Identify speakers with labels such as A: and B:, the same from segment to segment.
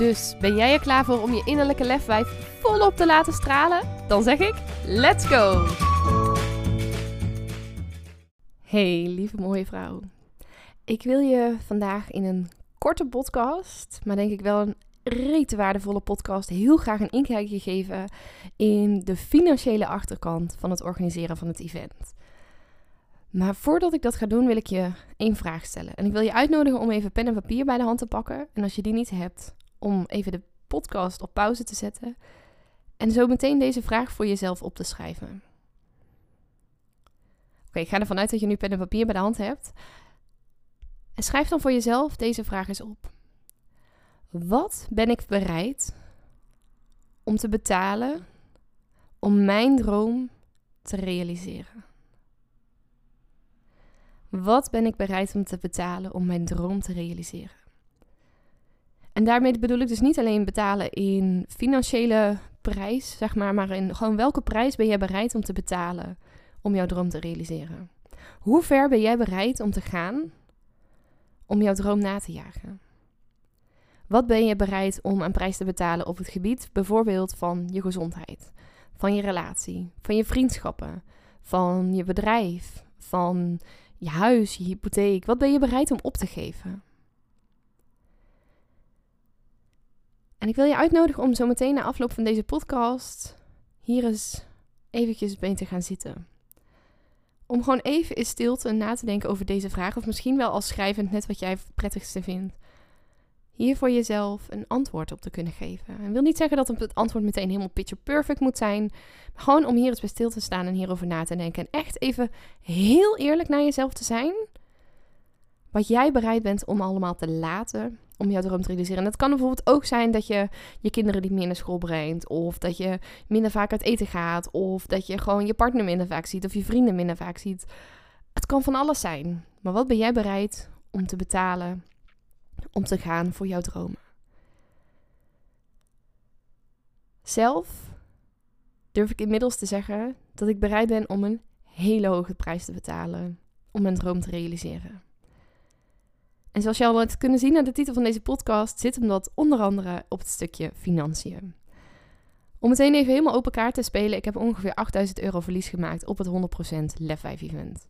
A: Dus ben jij er klaar voor om je innerlijke lefwijf volop te laten stralen? Dan zeg ik: let's go! Hey, lieve mooie vrouw. Ik wil je vandaag in een korte podcast, maar denk ik wel een rete waardevolle podcast, heel graag een inkijkje geven in de financiële achterkant van het organiseren van het event. Maar voordat ik dat ga doen, wil ik je één vraag stellen. En ik wil je uitnodigen om even pen en papier bij de hand te pakken. En als je die niet hebt, om even de podcast op pauze te zetten. En zo meteen deze vraag voor jezelf op te schrijven. Oké, ik ga ervan uit dat je nu pen en papier bij de hand hebt. En schrijf dan voor jezelf deze vraag eens op. Wat ben ik bereid om te betalen om mijn droom te realiseren? Wat ben ik bereid om te betalen om mijn droom te realiseren? En daarmee bedoel ik dus niet alleen betalen in financiële prijs, zeg maar, maar in gewoon welke prijs ben jij bereid om te betalen om jouw droom te realiseren? Hoe ver ben jij bereid om te gaan om jouw droom na te jagen? Wat ben je bereid om aan prijs te betalen op het gebied bijvoorbeeld van je gezondheid, van je relatie, van je vriendschappen, van je bedrijf, van je huis, je hypotheek? Wat ben je bereid om op te geven? En ik wil je uitnodigen om zo meteen na afloop van deze podcast hier eens eventjes bij te gaan zitten. Om gewoon even in stilte na te denken over deze vraag. Of misschien wel als schrijvend net wat jij het prettigste vindt. Hier voor jezelf een antwoord op te kunnen geven. En wil niet zeggen dat het antwoord meteen helemaal picture perfect moet zijn. Maar gewoon om hier eens bij stil te staan en hierover na te denken. En echt even heel eerlijk naar jezelf te zijn. Wat jij bereid bent om allemaal te laten om jouw droom te realiseren. En dat kan bijvoorbeeld ook zijn dat je je kinderen niet meer naar school brengt. Of dat je minder vaak uit eten gaat. Of dat je gewoon je partner minder vaak ziet. Of je vrienden minder vaak ziet. Het kan van alles zijn. Maar wat ben jij bereid om te betalen om te gaan voor jouw dromen? Zelf durf ik inmiddels te zeggen dat ik bereid ben om een hele hoge prijs te betalen om mijn droom te realiseren. En zoals je al hebt kunnen zien aan de titel van deze podcast, zit hem dat onder andere op het stukje financiën. Om meteen even helemaal open kaart te spelen, ik heb ongeveer 8000 euro verlies gemaakt op het 100% Lef 5 event.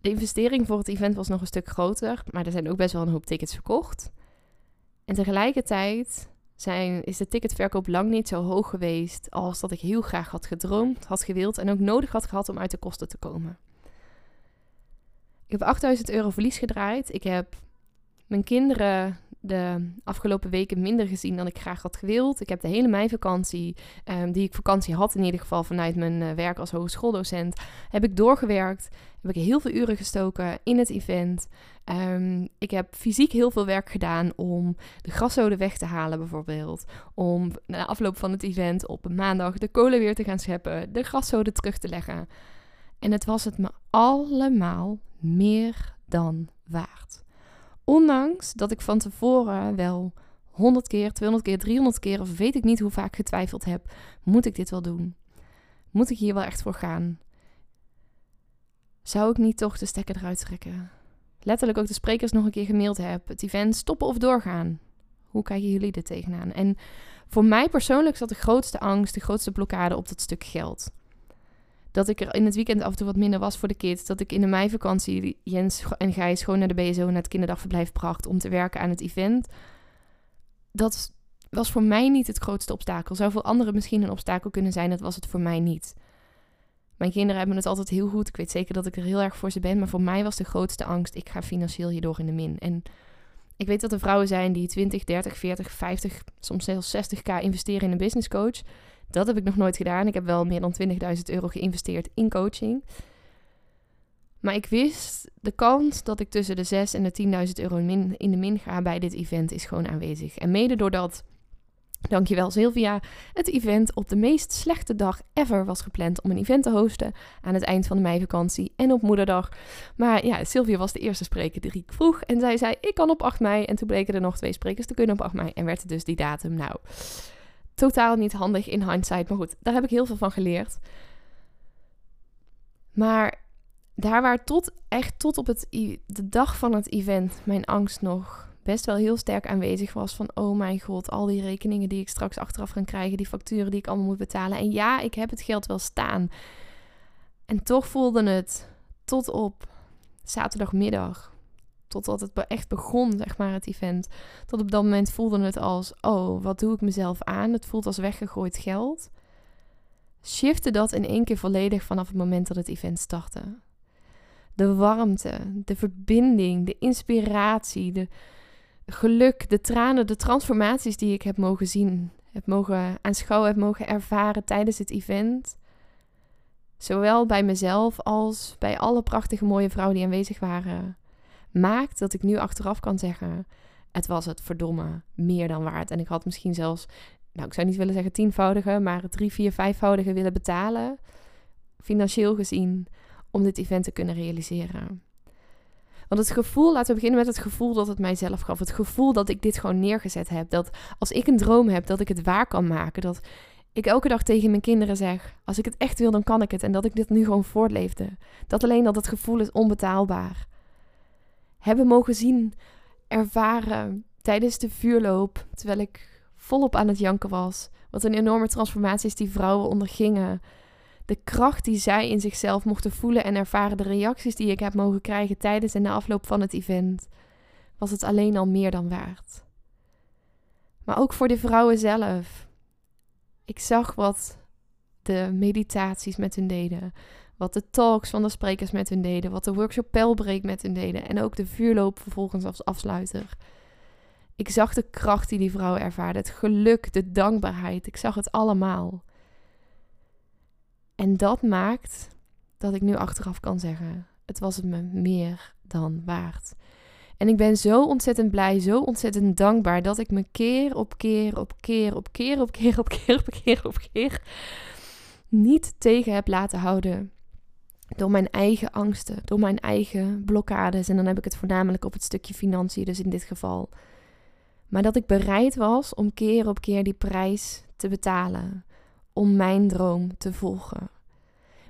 A: De investering voor het event was nog een stuk groter, maar er zijn ook best wel een hoop tickets verkocht. En tegelijkertijd zijn, is de ticketverkoop lang niet zo hoog geweest als dat ik heel graag had gedroomd, had gewild en ook nodig had gehad om uit de kosten te komen. Ik heb 8000 euro verlies gedraaid. Ik heb mijn kinderen de afgelopen weken minder gezien dan ik graag had gewild. Ik heb de hele meivakantie, um, die ik vakantie had in ieder geval vanuit mijn uh, werk als hogeschooldocent, heb ik doorgewerkt. Heb ik heel veel uren gestoken in het event. Um, ik heb fysiek heel veel werk gedaan om de graszoden weg te halen bijvoorbeeld. Om na afloop van het event op maandag de kolen weer te gaan scheppen, de graszoden terug te leggen. En het was het me allemaal meer dan waard. Ondanks dat ik van tevoren wel 100 keer, 200 keer, 300 keer of weet ik niet hoe vaak getwijfeld heb: moet ik dit wel doen? Moet ik hier wel echt voor gaan? Zou ik niet toch de stekker eruit trekken? Letterlijk ook de sprekers nog een keer gemaild heb. Het event stoppen of doorgaan. Hoe kijken jullie er tegenaan? En voor mij persoonlijk zat de grootste angst, de grootste blokkade op dat stuk geld dat ik er in het weekend af en toe wat minder was voor de kids. Dat ik in de meivakantie Jens en Gijs gewoon naar de BSO, naar het kinderdagverblijf bracht om te werken aan het event. Dat was voor mij niet het grootste obstakel. Zou voor anderen misschien een obstakel kunnen zijn, dat was het voor mij niet. Mijn kinderen hebben het altijd heel goed. Ik weet zeker dat ik er heel erg voor ze ben. Maar voor mij was de grootste angst: ik ga financieel hierdoor in de min. En ik weet dat er vrouwen zijn die 20, 30, 40, 50, soms zelfs 60k investeren in een business coach. Dat heb ik nog nooit gedaan. Ik heb wel meer dan 20.000 euro geïnvesteerd in coaching. Maar ik wist, de kans dat ik tussen de 6 en de 10.000 euro in, de min ga bij dit event is gewoon aanwezig. En mede doordat Dankjewel Sylvia. Het event op de meest slechte dag ever was gepland om een event te hosten aan het eind van de meivakantie en op moederdag. Maar ja, Sylvia was de eerste spreker die ik vroeg en zij zei ik kan op 8 mei en toen bleken er nog twee sprekers te kunnen op 8 mei en werd het dus die datum. Nou, totaal niet handig in hindsight, maar goed, daar heb ik heel veel van geleerd. Maar daar waar tot echt tot op het, de dag van het event mijn angst nog best wel heel sterk aanwezig was van oh mijn god, al die rekeningen die ik straks achteraf ga krijgen, die facturen die ik allemaal moet betalen. En ja, ik heb het geld wel staan. En toch voelde het tot op zaterdagmiddag, totdat het echt begon, zeg maar, het event. Tot op dat moment voelde het als oh, wat doe ik mezelf aan? Het voelt als weggegooid geld. Shifte dat in één keer volledig vanaf het moment dat het event startte. De warmte, de verbinding, de inspiratie, de, geluk, de tranen, de transformaties die ik heb mogen zien, heb mogen aanschouwen, heb mogen ervaren tijdens het event. Zowel bij mezelf als bij alle prachtige mooie vrouwen die aanwezig waren. Maakt dat ik nu achteraf kan zeggen: het was het verdomme meer dan waard. En ik had misschien zelfs, nou ik zou niet willen zeggen tienvoudige, maar drie, vier, vijfvoudige willen betalen. Financieel gezien, om dit event te kunnen realiseren. Want het gevoel, laten we beginnen met het gevoel dat het mijzelf gaf. Het gevoel dat ik dit gewoon neergezet heb. Dat als ik een droom heb, dat ik het waar kan maken. Dat ik elke dag tegen mijn kinderen zeg: als ik het echt wil, dan kan ik het. En dat ik dit nu gewoon voortleefde. Dat alleen al dat gevoel is onbetaalbaar. Hebben mogen zien, ervaren tijdens de vuurloop, terwijl ik volop aan het janken was. Wat een enorme transformatie is die vrouwen ondergingen de kracht die zij in zichzelf mochten voelen en ervaren, de reacties die ik heb mogen krijgen tijdens en na afloop van het event, was het alleen al meer dan waard. Maar ook voor de vrouwen zelf. Ik zag wat de meditaties met hun deden, wat de talks van de sprekers met hun deden, wat de workshop Pijlbreek met hun deden en ook de vuurloop vervolgens als afsluiter. Ik zag de kracht die die vrouwen ervaarden, het geluk, de dankbaarheid. Ik zag het allemaal. En dat maakt dat ik nu achteraf kan zeggen: het was het me meer dan waard. En ik ben zo ontzettend blij, zo ontzettend dankbaar dat ik me keer op keer op keer op keer op keer op keer op keer op keer niet tegen heb laten houden. Door mijn eigen angsten, door mijn eigen blokkades. En dan heb ik het voornamelijk op het stukje financiën, dus in dit geval. Maar dat ik bereid was om keer op keer die prijs te betalen om mijn droom te volgen.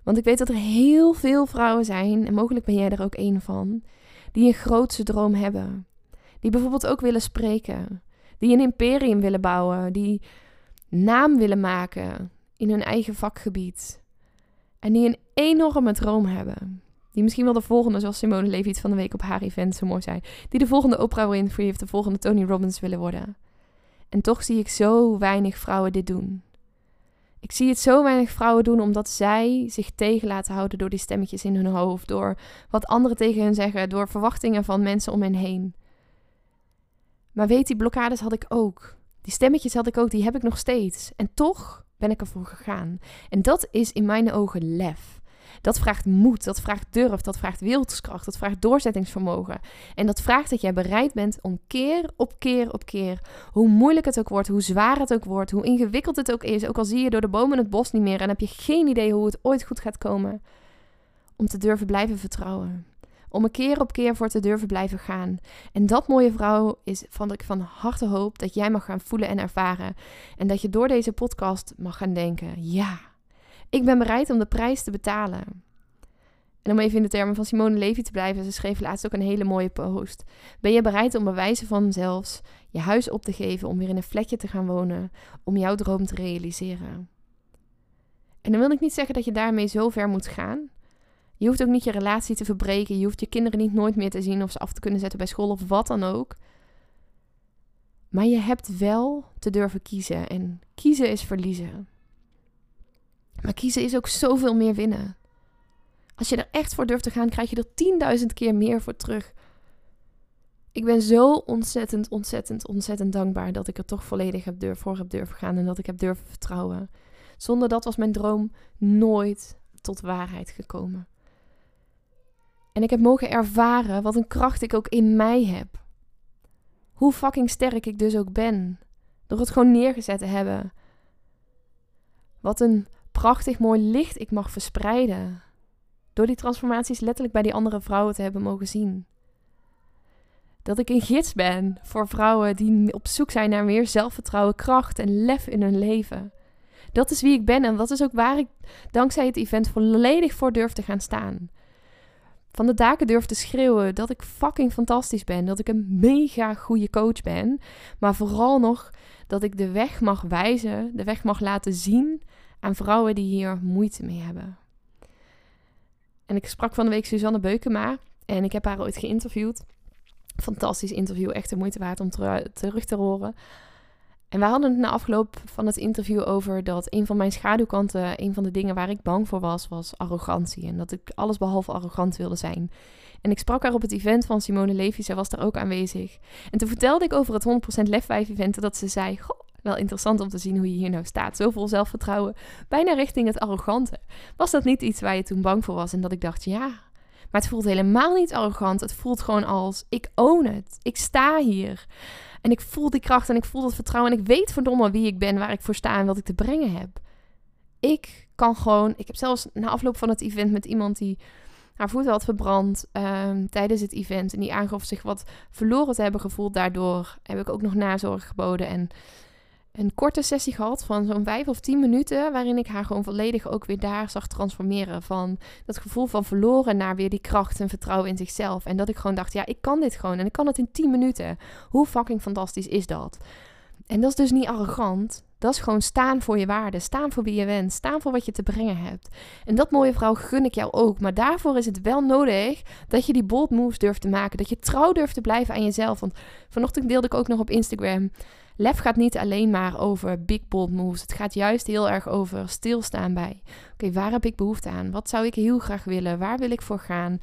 A: Want ik weet dat er heel veel vrouwen zijn, en mogelijk ben jij er ook een van, die een grootse droom hebben. Die bijvoorbeeld ook willen spreken, die een imperium willen bouwen, die naam willen maken in hun eigen vakgebied. En die een enorme droom hebben. Die misschien wel de volgende, zoals Simone Levy van de week op haar event zo mooi zei. Die de volgende Oprah Winfrey of de volgende Tony Robbins willen worden. En toch zie ik zo weinig vrouwen dit doen. Ik zie het zo weinig vrouwen doen omdat zij zich tegen laten houden door die stemmetjes in hun hoofd, door wat anderen tegen hen zeggen, door verwachtingen van mensen om hen heen. Maar weet, die blokkades had ik ook. Die stemmetjes had ik ook, die heb ik nog steeds. En toch ben ik ervoor gegaan. En dat is in mijn ogen lef. Dat vraagt moed, dat vraagt durf, dat vraagt wilskracht, dat vraagt doorzettingsvermogen. En dat vraagt dat jij bereid bent om keer op keer op keer, hoe moeilijk het ook wordt, hoe zwaar het ook wordt, hoe ingewikkeld het ook is, ook al zie je door de bomen het bos niet meer en heb je geen idee hoe het ooit goed gaat komen, om te durven blijven vertrouwen. Om een keer op keer voor te durven blijven gaan. En dat mooie vrouw is van ik van harte hoop dat jij mag gaan voelen en ervaren. En dat je door deze podcast mag gaan denken: ja, ik ben bereid om de prijs te betalen. En om even in de termen van Simone Levy te blijven, ze schreef laatst ook een hele mooie post. Ben je bereid om bewijzen van zelfs je huis op te geven om weer in een vlekje te gaan wonen, om jouw droom te realiseren? En dan wil ik niet zeggen dat je daarmee zo ver moet gaan. Je hoeft ook niet je relatie te verbreken. Je hoeft je kinderen niet nooit meer te zien of ze af te kunnen zetten bij school of wat dan ook. Maar je hebt wel te durven kiezen. En kiezen is verliezen. Maar kiezen is ook zoveel meer winnen. Als je er echt voor durft te gaan, krijg je er tienduizend keer meer voor terug. Ik ben zo ontzettend, ontzettend, ontzettend dankbaar dat ik er toch volledig heb durf, voor heb durven gaan en dat ik heb durven vertrouwen. Zonder dat was mijn droom nooit tot waarheid gekomen. En ik heb mogen ervaren wat een kracht ik ook in mij heb. Hoe fucking sterk ik dus ook ben. Door het gewoon neergezet te hebben. Wat een prachtig mooi licht ik mag verspreiden. Door die transformaties letterlijk bij die andere vrouwen te hebben mogen zien. Dat ik een gids ben voor vrouwen die op zoek zijn naar meer zelfvertrouwen, kracht en lef in hun leven. Dat is wie ik ben en dat is ook waar ik dankzij het event volledig voor durf te gaan staan. Van de daken durf te schreeuwen dat ik fucking fantastisch ben, dat ik een mega goede coach ben, maar vooral nog dat ik de weg mag wijzen, de weg mag laten zien aan vrouwen die hier moeite mee hebben. En ik sprak van de week Suzanne Beukema en ik heb haar ooit geïnterviewd. Fantastisch interview, echt de moeite waard om terug te horen. En we hadden het na afloop van het interview over dat een van mijn schaduwkanten, een van de dingen waar ik bang voor was, was arrogantie. En dat ik alles behalve arrogant wilde zijn. En ik sprak haar op het event van Simone Levy, zij was daar ook aanwezig. En toen vertelde ik over het 100% Lef 5 event dat ze zei, goh, wel interessant om te zien hoe je hier nou staat. Zoveel zelfvertrouwen, bijna richting het arrogante. Was dat niet iets waar je toen bang voor was? En dat ik dacht, ja, maar het voelt helemaal niet arrogant. Het voelt gewoon als, ik own het. Ik sta hier. En ik voel die kracht en ik voel dat vertrouwen. En ik weet verdomme wie ik ben, waar ik voor sta en wat ik te brengen heb. Ik kan gewoon. Ik heb zelfs na afloop van het event met iemand die haar voeten had verbrand ehm, tijdens het event. En die aangaf zich wat verloren te hebben gevoeld. Daardoor heb ik ook nog nazorg geboden. En een korte sessie gehad van zo'n vijf of tien minuten, waarin ik haar gewoon volledig ook weer daar zag transformeren. Van dat gevoel van verloren naar weer die kracht en vertrouwen in zichzelf. En dat ik gewoon dacht, ja, ik kan dit gewoon en ik kan het in tien minuten. Hoe fucking fantastisch is dat? En dat is dus niet arrogant. Dat is gewoon staan voor je waarde, staan voor wie je bent, staan voor wat je te brengen hebt. En dat mooie vrouw gun ik jou ook. Maar daarvoor is het wel nodig dat je die bold moves durft te maken. Dat je trouw durft te blijven aan jezelf. Want vanochtend deelde ik ook nog op Instagram. Lef gaat niet alleen maar over big bold moves. Het gaat juist heel erg over stilstaan bij. Oké, waar heb ik behoefte aan? Wat zou ik heel graag willen? Waar wil ik voor gaan?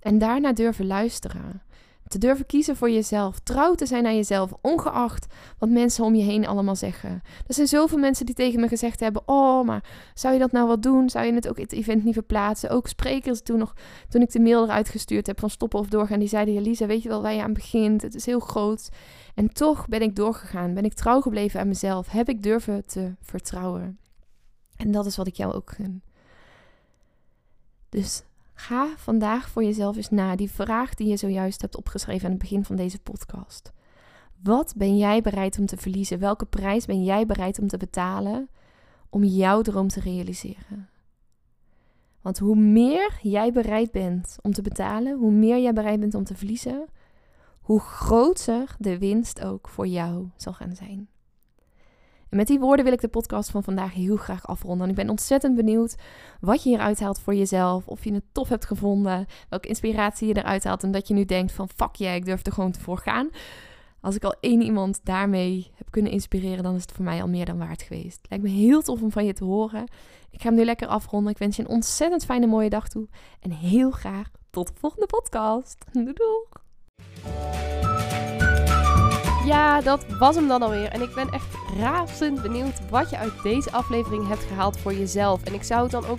A: En daarna durven luisteren. Te durven kiezen voor jezelf. Trouw te zijn aan jezelf, ongeacht wat mensen om je heen allemaal zeggen. Er zijn zoveel mensen die tegen me gezegd hebben: Oh, maar zou je dat nou wat doen? Zou je het ook het event niet verplaatsen? Ook sprekers toen nog, toen ik de mail eruit gestuurd heb van stoppen of doorgaan, die zeiden: Lisa, weet je wel waar je aan begint? Het is heel groot. En toch ben ik doorgegaan. Ben ik trouw gebleven aan mezelf. Heb ik durven te vertrouwen. En dat is wat ik jou ook gun. Dus Ga vandaag voor jezelf eens na die vraag die je zojuist hebt opgeschreven aan het begin van deze podcast. Wat ben jij bereid om te verliezen? Welke prijs ben jij bereid om te betalen om jouw droom te realiseren? Want hoe meer jij bereid bent om te betalen, hoe meer jij bereid bent om te verliezen, hoe groter de winst ook voor jou zal gaan zijn. En met die woorden wil ik de podcast van vandaag heel graag afronden. En ik ben ontzettend benieuwd wat je hieruit haalt voor jezelf. Of je het tof hebt gevonden. Welke inspiratie je eruit haalt. En dat je nu denkt van fuck yeah, ik durf er gewoon voor gaan. Als ik al één iemand daarmee heb kunnen inspireren, dan is het voor mij al meer dan waard geweest. Lijkt me heel tof om van je te horen. Ik ga hem nu lekker afronden. Ik wens je een ontzettend fijne mooie dag toe. En heel graag tot de volgende podcast. Doei doei. Ja, dat was hem dan alweer. En ik ben echt razend benieuwd wat je uit deze aflevering hebt gehaald voor jezelf. En ik zou het dan ook